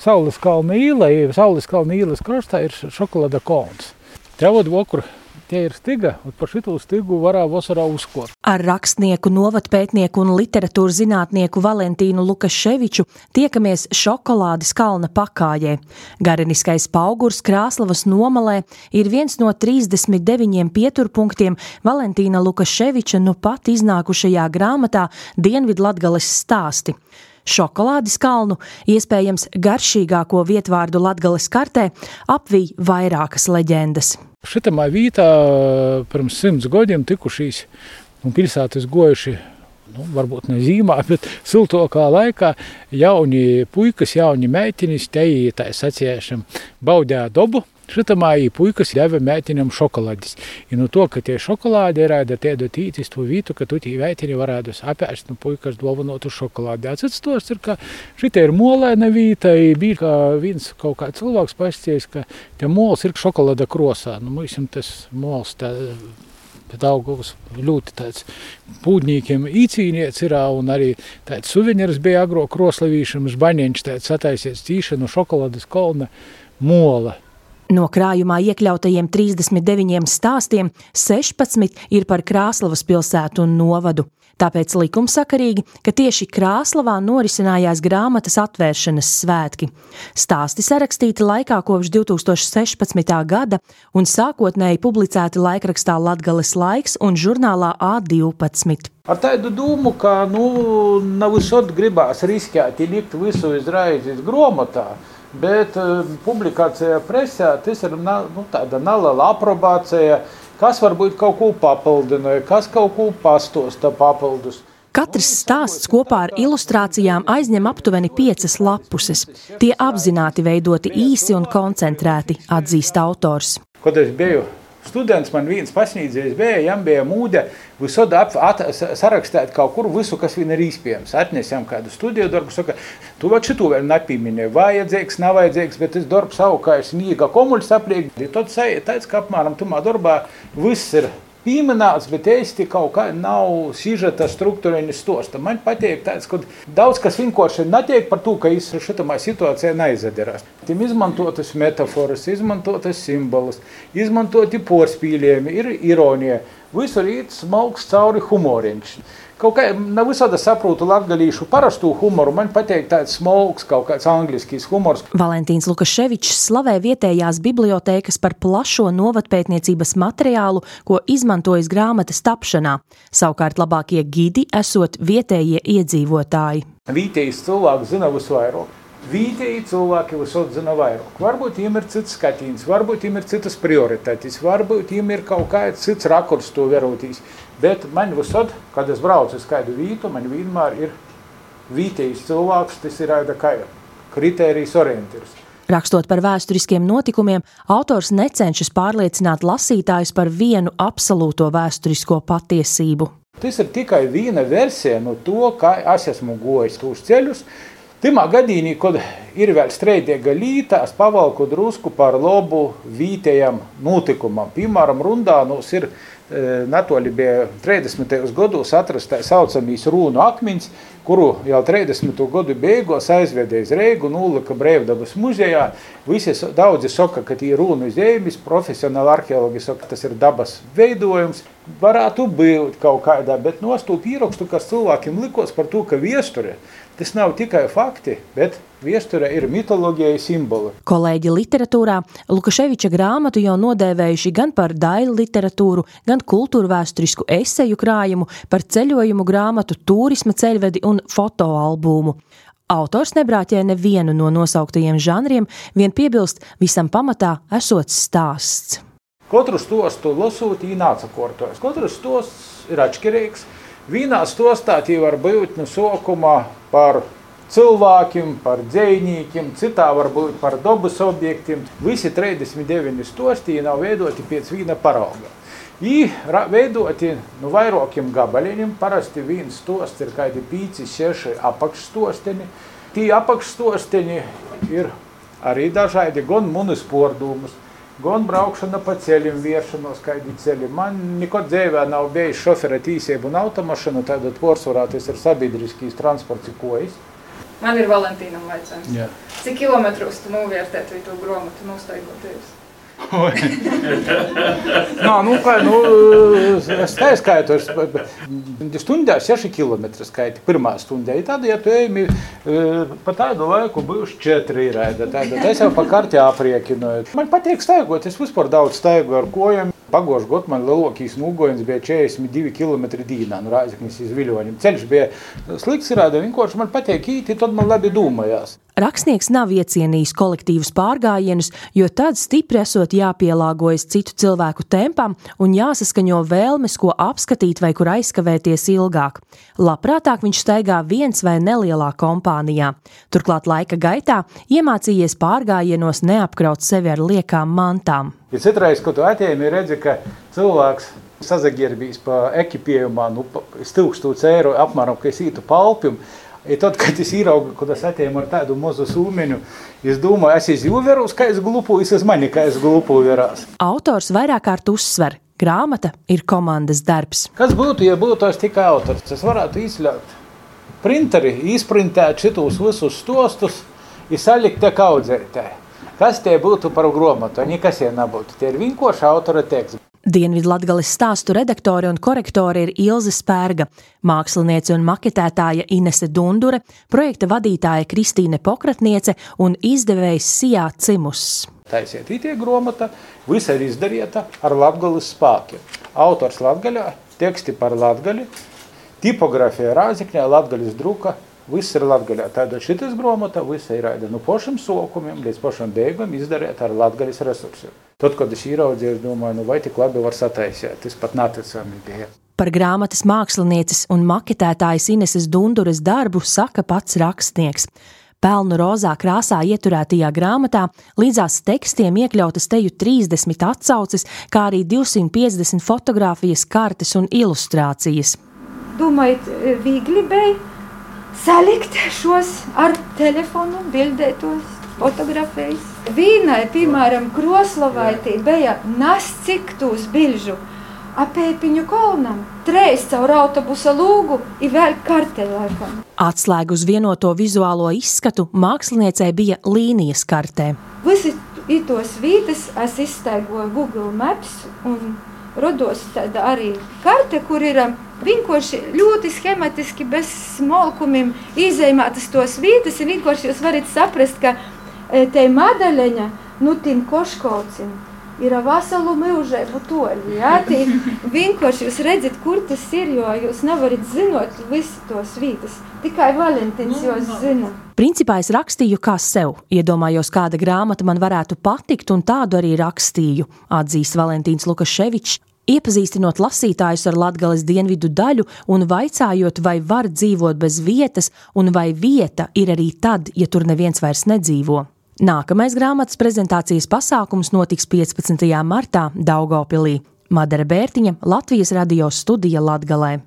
Saules kalna īla, Saules kalna īlas krastā ir šokolāda kolons. Tev okur Tie ir stiga, un par šo stigu varā vasarā uzkot. Ar rakstnieku, novatpētnieku un literatūras zinātnieku Valentīnu Lukaševiču tiekamies šokolādes kalna pakājē. Gareniskais paugurs Krāslavas nomalē ir viens no 39 pieturpunktiem Valentīna Lukaševiča nu pat iznākušajā grāmatā Dienvidlatgales stāsti. Šokolādes kalnu, iespējams garšīgāko vietvārdu Latgales kartē, apvij vairākas leģendas. Šitamā vietā pirms simts gadiem tikušīs un pilsētas gojuši nu, varbūt ne zīmā, bet siltokā laikā jauni puikas, jauni meitiņas te tā sacījušam baudē dabu. Šitamā ir puikas ļāva meitiņam šokolādis. Ja nu to, ka tie šokolādi ir rāda tiedu tītis to vītu, ka tu tī meitiņi varētu apēst, nu puikas dovanotu šokolādi. Atsits tos ir, ka šitie ir molēna vīta, bija kā viens kaut kā cilvēks pasties, ka tie mols ir šokolāda krosā. Nu, mums tas mols tā Daugavas ļoti tāds pūdņīkiem īcīniec ir, un arī tāds suvenīrs bija agro kroslavīšams, baņiņš tāds sataisies tīšanu šokolādes kolna mola. No krājumā iekļautajiem 39 stāstiem 16 ir par Krāslavas pilsētu un novadu. Tāpēc likumsakarīgi, ka tieši Krāslavā norisinājās grāmatas atvēršanas svētki. Stāsti sarakstīti laikā kopš 2016. gada un sākotnēji publicēti laikrakstā Latgales laiks un žurnālā A12. Ar tādu domu, ka nu, nav visot gribās riskēt, likt visu izraizes grāmatā. Bet uh, publikācijā presē tas ir nu, tāda neliela aprobācija, kas varbūt kaut ko papildināja, kas kaut ko pastosta papildus. Katrs stāsts kopā ar ilustrācijām aizņem aptuveni piecas lapuses. Tie apzināti veidoti īsi un koncentrēti, atzīst autors. Kad es biju students, man viens pasniedzējs bija, jām bija mūde visur sarakstīt kaut kur visu, kas viņam ir iespējams. Atnesām kādu studiju darbu, saka, tu vēl šito vēl nepieminēji, vajadzīgs, nav vajadzīgs, bet tas darbs savukārt sniega komuļs apliek. Tad tāds, ka apmēram tumā darbā viss ir pieminēts, bet īsti kaut kā nav sižeta struktūrēni stosta. Man patīk tāds, ka daudz kas vienkārši netiek par to, ka es šitamā situācijā neizdarās. Tiem izmantotas metaforas, izmantotas simbolus, izmantoti porspīļiem, ir ironija. Visur ir smalks cauri humoriņš. Kaut kā nav visādi saprotu latgalīšu parastu humoru, man patīk tāds smalks, kaut kāds angliskis humors. Valentīns Lukaševičs slavē vietējās bibliotēkas par plašo novatpētniecības materiālu, ko izmantojas grāmatas tapšanā. Savukārt labākie gidi esot vietējie iedzīvotāji. Vietējais cilvēks zina visvairāk. Vietēji cilvēki visur zina vairāk. Varbūt viņiem ir cits skatījums, varbūt viņiem ir citas prioritātes, varbūt viņiem ir kaut kāds cits rakurs to verotīs. Bet man visur, kad es braucu uz kādu vietu, man vienmēr ir vietējais cilvēks, tas ir kā kritērijs orientieris. Rakstot par vēsturiskiem notikumiem, autors necenšas pārliecināt lasītājus par vienu absolūto vēsturisko patiesību. Tas ir tikai viena versija no to, kā es esmu gojis tos ceļus, Timā gadījumā, kad ir vēl streidīga līnija, es pavalku drusku par labu vietējam notikumam. Piemēram, Rundānos ir e, Natoli bija 30. gados atrasts tā saucamīs rūnu akmeņs, kuru jau 30. gadu beigās aizvedēja uz Reigu un Ulika Brīvdabas muzejā. Visi daudzi saka, ka tie ir rūnu zīmes, profesionāli arheologi saka, ka tas ir dabas veidojums. Varētu būt kaut kādā, bet no to pierakstu, kas cilvēkiem likos par to, ka viesture Tas nav tikai fakti, bet Viesture ir mitoloģija simboli. Kolēģi literatūrā Lukaševiča grāmatu jau nodēvējuši gan par daļu literatūru, gan kultūru vēsturisku eseju krājumu, par ceļojumu grāmatu, turisma ceļvedi un fotoalbumu. Autors nebrāķē nevienu no nosauktajiem žanriem, vien piebilst, visam pamatā esot stāsts. Katru stostu lasot, īnāca kortojas. Katrs stosts ir atšķirīgs. Vienā stostā tie var būt no sākuma par cilvēkiem, par dzējniekiem, citā varbūt par dabas objektiem. Visi 39 stosti nav veidoti pēc viena parauga. Ir veidoti nu, vairākiem gabaliem. Parasti viens stosts ir kādi 5, 6 apakšstosteni. Tie apakšstosteni ir arī dažādi gan munis pordumus, gan braukšana pa ceļiem, viešanos, kādi ceļi. Man nekad dzīvē nav bijis šofera tīsību un automašīnu, tad porcelāna tas ir sabiedriskīs transports, ko es. Man ir Valentīnam jautājums. Cik kilometrus tu novērtētu to grāmatu nostaigoties? Nā, nu, kā, nu, es tā skaitu, es stundā 6 km skaitu, pirmā stundā. I tad, ja tu ejami pa tādu laiku bijuši 4 īrēda, tad es jau pa karti apriekinoju. Man patīk staigot, es vispār daudz staigu ar kojam. Pagošu gadu man lielākais nogojums bija 42 km dīnā no Rāzaknis iz Viļoņiem. Ceļš bija slikts, rāda, vienkārši man patīk īti, tad man labi domājās. Rakstnieks nav iecienījis kolektīvus pārgājienus, jo tad stipri esot jāpielāgojas citu cilvēku tempam un jāsaskaņo vēlmes, ko apskatīt vai kur aizkavēties ilgāk. Labprātāk viņš staigā viens vai nelielā kompānijā. Turklāt laika gaitā iemācījies pārgājienos neapkraut sevi ar liekām mantām. Ja citreiz, kad tu atēmi, redzi, ka cilvēks sazaģērbīs pa ekipējumā, nu, stūkstūts eiro apmēram, ka es ītu palpjumu, I tad, kad es ieraugu, kad es atēmu ar tādu mazu sūmeņu, es domāju, es esmu vērus, kā es glupu, es esmu mani, kā es glupu vērās. Autors vairāk kārt uzsver, grāmata ir komandas darbs. Kas būtu, ja būtu es tikai autors? Es varētu izļaut printeri, izprintēt šitos visus stostus, izsalikt te kaudzētē. Kas tie būtu par grāmatu? Nekas jau nebūtu. Tie ir vienkārši autora teksts. Dienvidlatgales stāstu redaktore un korektore ir Ilze Spērga, māksliniece un maketētāja Inese Dundure, projekta vadītāja Kristīne Pokratniece un izdevējs Sijā Cimus. Taisiet ītie grāmata, visa ir izdarīta ar latgales spēkiem. Autors latgaļā, teksti par latgali, tipografija rāzikņā, latgaļas druka, Viss ir latgaļā. Tātad šitas grāmata visa ir no nu pašiem sokumiem līdz pašam beigām izdarīta ar latgaļas resursiem. Tad, kad es ieraudzīju, es domāju, nu vai tik labi var sataisīt, tas pat neticami bija. Par grāmatas mākslinieces un maketētājas Ineses Dunduras darbu saka pats rakstnieks. Pelnu rozā krāsā ieturētajā grāmatā līdzās tekstiem iekļautas teju 30 atsauces, kā arī 250 fotografijas, kartes un ilustrācijas. Domājat, viegli bija salikt šos ar telefonu, bildētos, fotografējas. Vīnai, piemēram, Kroslovai bija nascik tūs bilžu apēpiņu kolnam, treis caur autobusa lūgu un vēl kartelēkam. Atslēgu uz vienoto vizuālo izskatu māksliniecei bija līnijas kartē. Visi tos vītas es izstaigoju Google Maps un rodos tāda arī karte, kur ir vienkārši ļoti schematiski, bez smolkumiem izējumātas tos vietas, un vienkārši jūs varat saprast, ka te madaļaņa, nu tim koškaucim, ir veselu mūžību toļi. Ja? Tī vienkārši jūs redzat, kur tas ir, jo jūs nevarat zinot visu tos vietas. Tikai Valentīns jūs zina. Principā es rakstīju kā sev. Iedomājos, kāda grāmata man varētu patikt, un tādu arī rakstīju, atzīst Valentīns Lukaševičs. Iepazīstinot lasītājus ar Latvijas dienvidu daļu un vaicājot, vai var dzīvot bez vietas, un vai vieta ir arī tad, ja tur neviens vairs nedzīvo. Nākamais grāmatas prezentācijas pasākums notiks 15. martā Daugopilī. Madara Bērtiņa, Latvijas radio studija Latgalē.